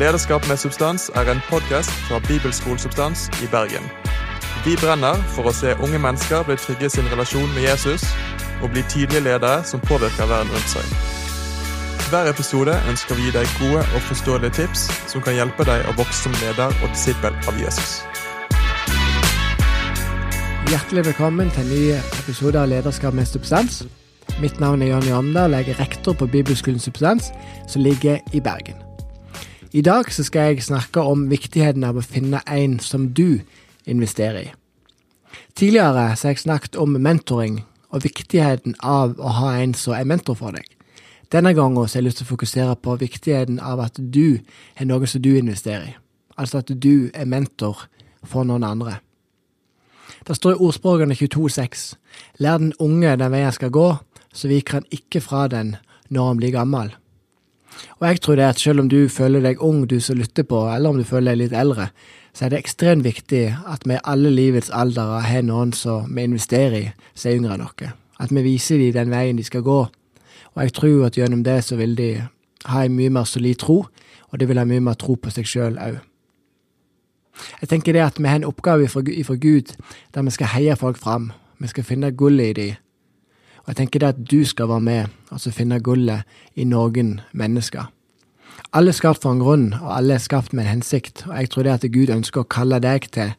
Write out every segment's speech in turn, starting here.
Lederskap med substans er en podkast fra Bibelskolesubstans i Bergen. Vi brenner for å se unge mennesker bli trygge i sin relasjon med Jesus og bli tydelige ledere som påvirker verden rundt seg. Hver episode ønsker vi å gi deg gode og forståelige tips som kan hjelpe deg å vokse som leder og disippel av Jesus. Hjertelig velkommen til en ny episode av Lederskap med substans. Mitt navn er Jonny Omdal, jeg er rektor på Bibelskolen Substans, som ligger i Bergen. I dag så skal jeg snakke om viktigheten av å finne en som du investerer i. Tidligere så har jeg snakket om mentoring og viktigheten av å ha en som er mentor for deg. Denne gangen har jeg lyst til å fokusere på viktigheten av at du har noe som du investerer i. Altså at du er mentor for noen andre. Det står i ordspråkene 22,6 Lær den unge den veien skal gå, så viker han ikke fra den når han blir gammel. Og jeg tror det at selv om du føler deg ung, du som lytter på, eller om du føler deg litt eldre, så er det ekstremt viktig at vi i alle livets aldre har noen som vi investerer i, som er yngre enn oss. At vi viser dem den veien de skal gå. Og jeg tror at gjennom det så vil de ha en mye mer solid tro, og de vil ha mye mer tro på seg sjøl òg. Jeg tenker det at vi har en oppgave ifra Gud der vi skal heie folk fram. Vi skal finne gullet i dem og jeg tenker det at du skal være med og finne gullet i noen mennesker. Alle er skapt for en grunn, og alle er skapt med en hensikt, og jeg tror det at Gud ønsker å kalle deg til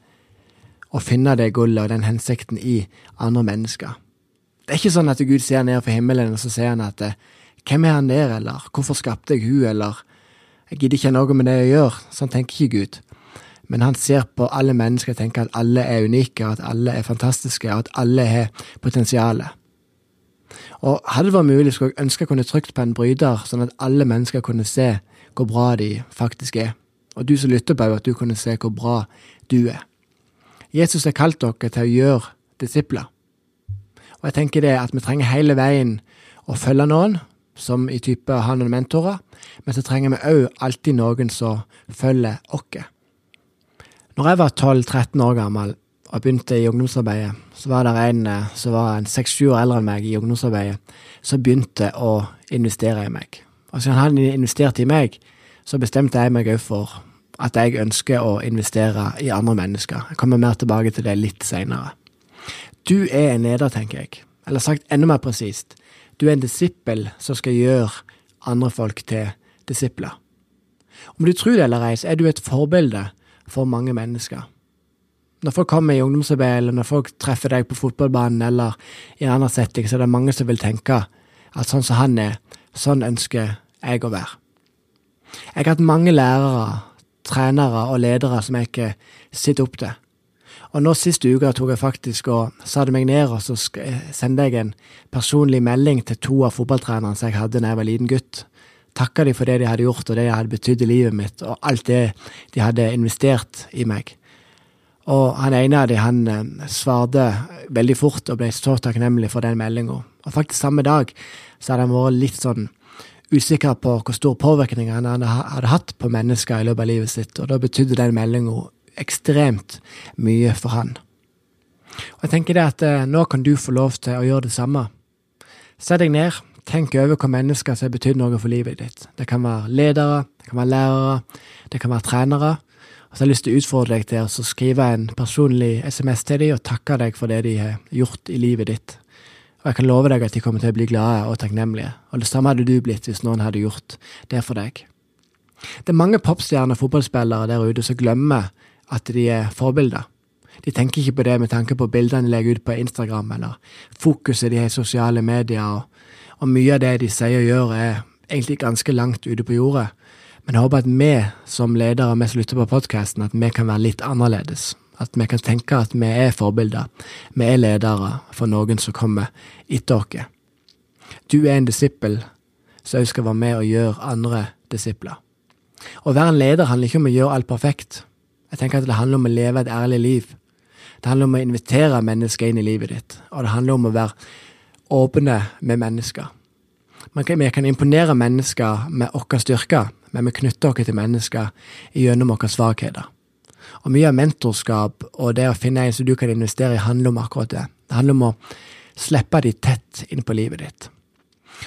å finne det gullet og den hensikten i andre mennesker. Det er ikke sånn at Gud ser ned fra himmelen og så sier han at hvem er han der, eller hvorfor skapte jeg hun, eller jeg gidder ikke noe med det jeg gjør. Sånn tenker ikke Gud. Men han ser på alle mennesker og tenker at alle er unike, at alle er fantastiske, og at alle har potensialet. Og hadde det vært mulig, skulle jeg ønske jeg kunne trykt på en bryter, sånn at alle mennesker kunne se hvor bra de faktisk er. Og du som lytter på, at du kunne se hvor bra du er. Jesus har kalt dere til å gjøre disipler. Og jeg tenker det at vi trenger hele veien å følge noen, som i type han noen mentorer, men så trenger vi òg alltid noen som følger oss. Når jeg var 12-13 år gammel, og begynte i ungdomsarbeidet, så var det en eh, som var seks-sju år eldre enn meg i ungdomsarbeidet, som begynte å investere i meg. Og siden han investerte i meg, så bestemte jeg meg òg for at jeg ønsker å investere i andre mennesker. Jeg kommer mer tilbake til det litt seinere. Du er en leder, tenker jeg. Eller sagt enda mer presist, du er en disippel som skal gjøre andre folk til disipler. Om du tror det eller ei, så er du et forbilde for mange mennesker når folk kommer i ungdomsarbeid, eller når folk treffer deg på fotballbanen eller i en annen setting, så er det mange som vil tenke at sånn som han er, sånn ønsker jeg å være. Jeg har hatt mange lærere, trenere og ledere som jeg ikke sitter opp til. Og nå sist uke tok jeg faktisk og satte meg ned og så sendte jeg en personlig melding til to av fotballtrenerne som jeg hadde da jeg var liten gutt. Takka de for det de hadde gjort og det de hadde betydd i livet mitt, og alt det de hadde investert i meg. Og han ene av dem han eh, svarte veldig fort og ble så takknemlig for den meldinga. Og faktisk samme dag så hadde han vært litt sånn usikker på hvor stor påvirkning han hadde hatt på mennesker i løpet av livet sitt, og da betydde den meldinga ekstremt mye for han. Og jeg tenker det at eh, nå kan du få lov til å gjøre det samme. Sett deg ned, tenk over hva mennesker som har betydd noe for livet ditt. Det kan være ledere, det kan være lærere, det kan være trenere. Og så har jeg lyst til å utfordre deg til å skrive en personlig SMS til dem og takke deg for det de har gjort i livet ditt. Og jeg kan love deg at de kommer til å bli glade og takknemlige. Og det samme hadde du blitt hvis noen hadde gjort det for deg. Det er mange popstjerner og fotballspillere der ute som glemmer at de er forbilder. De tenker ikke på det med tanke på bildene de legger ut på Instagram, eller fokuset de har i sosiale medier, og, og mye av det de sier og gjør, er egentlig ganske langt ute på jordet. Men jeg håper at vi som ledere, vi som lytter på podkasten, at vi kan være litt annerledes. At vi kan tenke at vi er forbilder. Vi er ledere for noen som kommer etter oss. Du er en disippel som også skal være med og gjøre andre disipler. Å være en leder handler ikke om å gjøre alt perfekt. Jeg tenker at det handler om å leve et ærlig liv. Det handler om å invitere mennesker inn i livet ditt, og det handler om å være åpne med mennesker. Vi kan imponere mennesker med våre styrker, men vi knytter oss til mennesker gjennom våre svakheter. Og Mye av mentorskap og det å finne en som du kan investere i, handler om akkurat det. Det handler om å slippe de tett inn på livet ditt.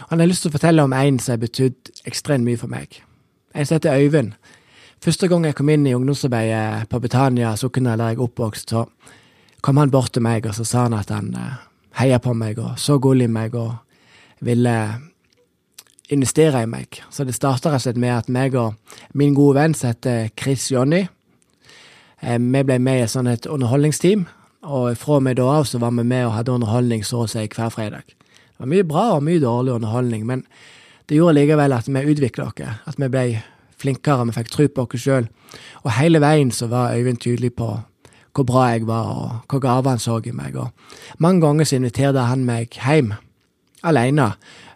Og Jeg har lyst til å fortelle om en som har betydd ekstremt mye for meg. En som heter Øyvind. Første gang jeg kom inn i ungdomsarbeidet på Betania Sokna, der jeg er oppvokst, så kom han bort til meg, og så sa han at han eh, heia på meg og så gull i meg og ville investere i meg. Så det starta rett og slett med at meg og min gode venn som heter Chris Jonny, eh, vi ble med i et sånt et underholdningsteam. Og fra og med da av så var vi med og hadde underholdning så å si hver fredag. Det var mye bra og mye dårlig underholdning, men det gjorde likevel at vi utvikla oss, at vi ble flinkere, vi fikk tro på oss sjøl. Og hele veien så var Øyvind tydelig på hvor bra jeg var, og hvor gaver han så i meg. Og mange ganger så inviterte han meg hjem alene.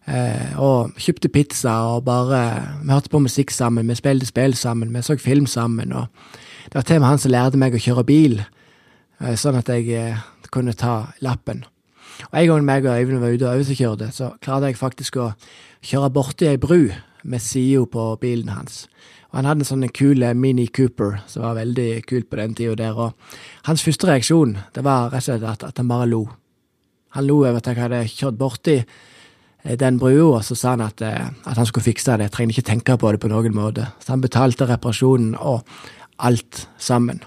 Eh, og kjøpte pizza og bare Vi hørte på musikk sammen, vi spilte spill sammen, vi så film sammen. og Det var til og med han som lærte meg å kjøre bil, eh, sånn at jeg eh, kunne ta lappen. Og En gang meg og Øyvind var ute og øvelseskjørte, så klarte jeg faktisk å kjøre borti ei bru med sida på bilen hans. Og Han hadde en sånn kul Mini Cooper som var veldig kult på den tida der. Og hans første reaksjon det var rett og slett at, at han bare lo. Han lo over at jeg hadde kjørt borti den brua, så sa han at, at, han skulle fikse det. Jeg trenger ikke tenke på det på noen måte. Så han betalte reparasjonen og alt sammen.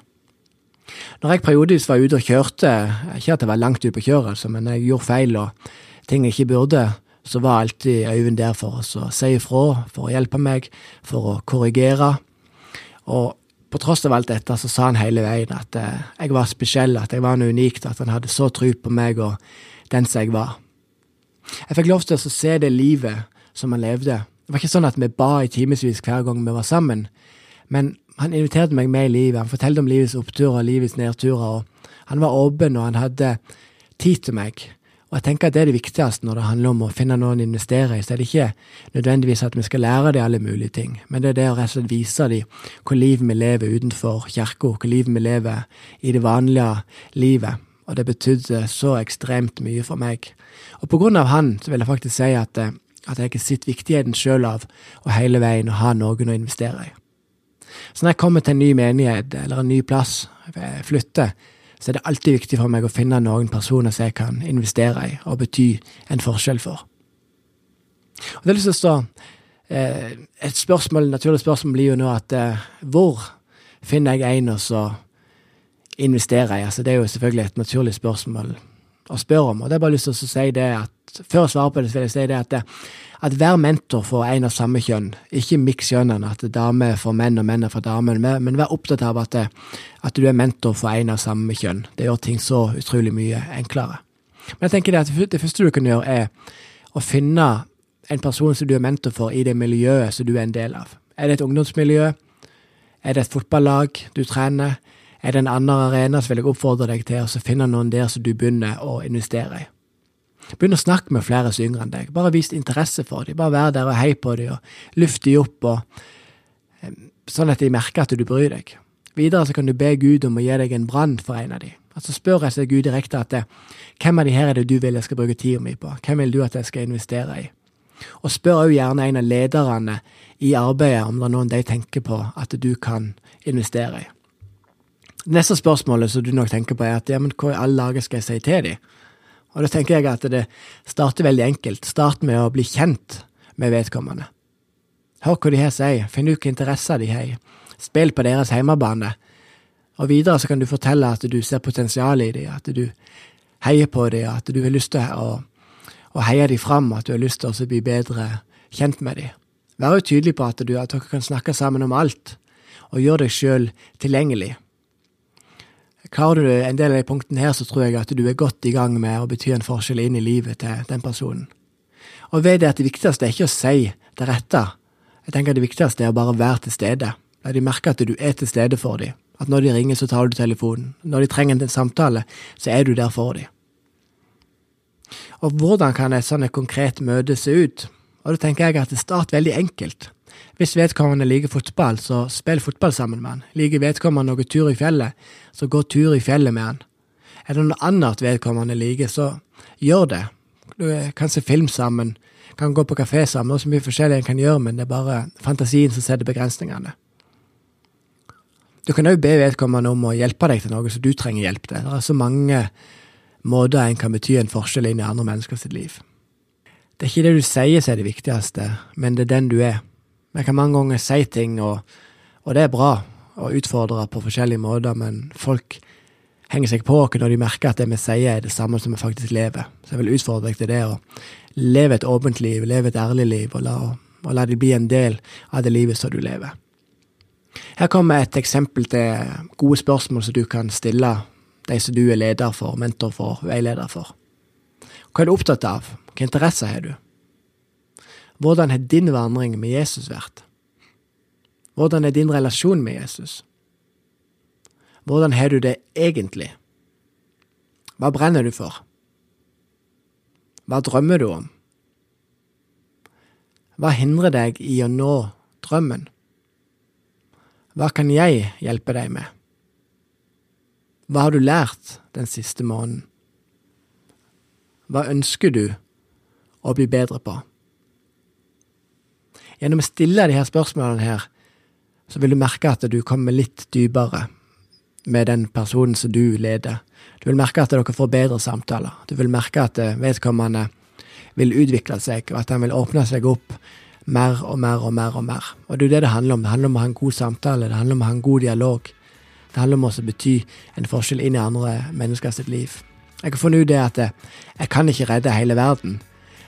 Når jeg periodevis var ute og kjørte, ikke at jeg var langt ute på kjøret, altså, men jeg gjorde feil og ting jeg ikke burde, så var alltid Øyvind der for oss å si ifra, for å hjelpe meg, for å korrigere. Og på tross av alt dette, så sa han hele veien at eh, jeg var spesiell, at jeg var noe unikt, at han hadde så tro på meg og den som jeg var. Jeg fikk lov til å se det livet som han levde. Det var ikke sånn at vi ba i timevis hver gang vi var sammen, men han inviterte meg med i livet. Han fortalte om livets oppturer og livets nedturer, og han var åpen, og han hadde tid til meg. Og jeg tenker at det er det viktigste når det handler om å finne noen å investere i. Så er det ikke nødvendigvis at vi skal lære dem alle mulige ting, men det er det å rett og slett vise dem hvor livet vi lever utenfor kirka, hvor livet vi lever i det vanlige livet. Og det betydde så ekstremt mye for meg. Og på grunn av han så vil jeg faktisk si at, eh, at jeg har sett viktigheten sjøl av å hele veien ha noen å investere i. Så når jeg kommer til en ny menighet eller en ny plass, eh, flytter, så er det alltid viktig for meg å finne noen personer som jeg kan investere i og bety en forskjell for. Og det er lyst til å stå eh, Et spørsmål, naturlig spørsmål blir jo nå at hvor finner jeg en å investere i? Altså, det er jo selvfølgelig et naturlig spørsmål å spørre om. Og det er bare lyst til å si det at før jeg svarer på det, så vil jeg si det at, at hver mentor får en av samme kjønn, ikke miks kjønnene, at damer for menn og menn for damer, men, vær opptatt av at, at, du er mentor for en av samme kjønn. Det gjør ting så utrolig mye enklere. Men jeg tenker det at det første du kan gjøre, er å finne en person som du er mentor for i det miljøet som du er en del av. Er det et ungdomsmiljø? Er det et fotballag du trener? Er det en annen arena, så vil jeg oppfordre deg til å finne noen der som du begynner å investere i. Begynn å snakke med flere som er yngre enn deg. Bare vis interesse for dem. Bare vær der og hei på dem, og luft dem opp, og, sånn at de merker at du bryr deg. Videre så kan du be Gud om å gi deg en brann for en av dem. Altså Spør jeg Gud direkte at det, hvem av de her er det du vil jeg skal bruke tida mi på? Hvem vil du at jeg skal investere i? Og spør òg gjerne en av lederne i arbeidet om det er noen de tenker på at du kan investere i. Neste spørsmålet som du nok tenker på, er at ja, men hva i alle dager skal jeg si til dem? Og da tenker jeg at det starter veldig enkelt. Start med å bli kjent med vedkommende. Hør hva de her sier, finn ut hvilke interesser de har, spill på deres hjemmebane. Og videre så kan du fortelle at du ser potensial i dem, at du heier på dem, at du har lyst til å, å heie dem fram, at du har lyst til å bli bedre kjent med dem. Vær jo tydelig på at, du, at dere kan snakke sammen om alt, og gjør deg sjøl tilgjengelig. Klarer du en del av de punktene her, så tror jeg at du er godt i gang med å bety en forskjell inn i livet til den personen. Og ved det at det viktigste er ikke å si det rette. Jeg tenker det viktigste er å bare være til stede. La de merke at du er til stede for dem. At når de ringer, så tar du telefonen. Når de trenger en samtale, så er du der for dem. Og hvordan kan et sånt konkret møte se ut? Og da tenker jeg at det starter veldig enkelt. Hvis vedkommende liker fotball, så spill fotball sammen med han. Liker vedkommende å gå tur i fjellet, så gå tur i fjellet med han. Er det noe annet vedkommende liker, så gjør det. Du kan se film sammen, kan gå på kafé sammen, er så mye forskjellig en kan gjøre, men det er bare fantasien som setter begrensningene. Du kan òg be vedkommende om å hjelpe deg til noe som du trenger hjelp til. Det er så mange måter en kan bety en forskjell inn i andre mennesker sitt liv. Det er ikke det du sier som er det viktigste, men det er den du er. Vi kan mange ganger si ting og, Og det er bra å utfordre på forskjellige måter, men folk henger seg på oss når de merker at det vi sier er det samme som vi faktisk lever. Så jeg vil utfordre deg til det å leve et åpent liv, leve et ærlig liv, og la, og la det bli en del av det livet som du lever. Her kommer et eksempel til gode spørsmål som du kan stille de som du er leder for, mentor for, veileder for. Hva er du opptatt av? Hvilke interesser har du? Hvordan har din vandring med Jesus vært? Hvordan er din relasjon med Jesus? Hvordan har du det egentlig? Hva brenner du for? Hva drømmer du om? Hva hindrer deg i å nå drømmen? Hva kan jeg hjelpe deg med? Hva har du lært den siste måneden? Hva ønsker du å bli bedre på? Gjennom å stille de her spørsmålene her, så vil du merke at du kommer litt dypere med den personen som du leder. Du vil merke at dere får bedre samtaler. Du vil merke at eh, vedkommende vil utvikle seg, og at han vil åpne seg opp mer og mer og mer. Og mer. Og det er jo det det handler om. Det handler om å ha en god samtale, det handler om å ha en god dialog. Det handler om å bety en forskjell inn i andre mennesker sitt liv. Jeg har funnet ut det at eh, jeg kan ikke redde hele verden,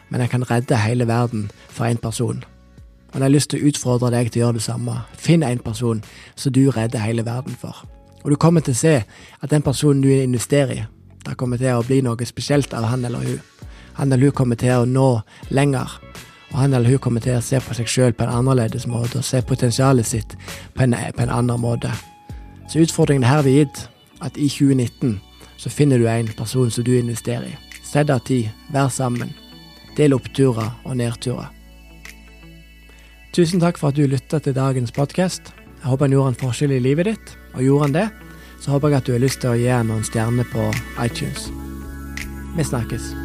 men jeg kan redde hele verden for én person. Og jeg har lyst til å utfordre deg til å gjøre det samme. Finn en person som du redder hele verden for. Og du kommer til å se at den personen du investerer i, det kommer til å bli noe spesielt av han eller hun. Han eller hun kommer til å nå lenger. Og han eller hun kommer til å se på seg sjøl på en annerledes måte, og se potensialet sitt på en, på en annen måte. Så utfordringen her vil gitt at i 2019 så finner du en person som du investerer i. Sett av tid, vær sammen. Del oppturer og nedturer. Tusen takk for at du lytta til dagens podkast. Jeg håper han gjorde en forskjell i livet ditt, og gjorde han det, så håper jeg at du har lyst til å gi han noen stjerner på iTunes. Vi snakkes.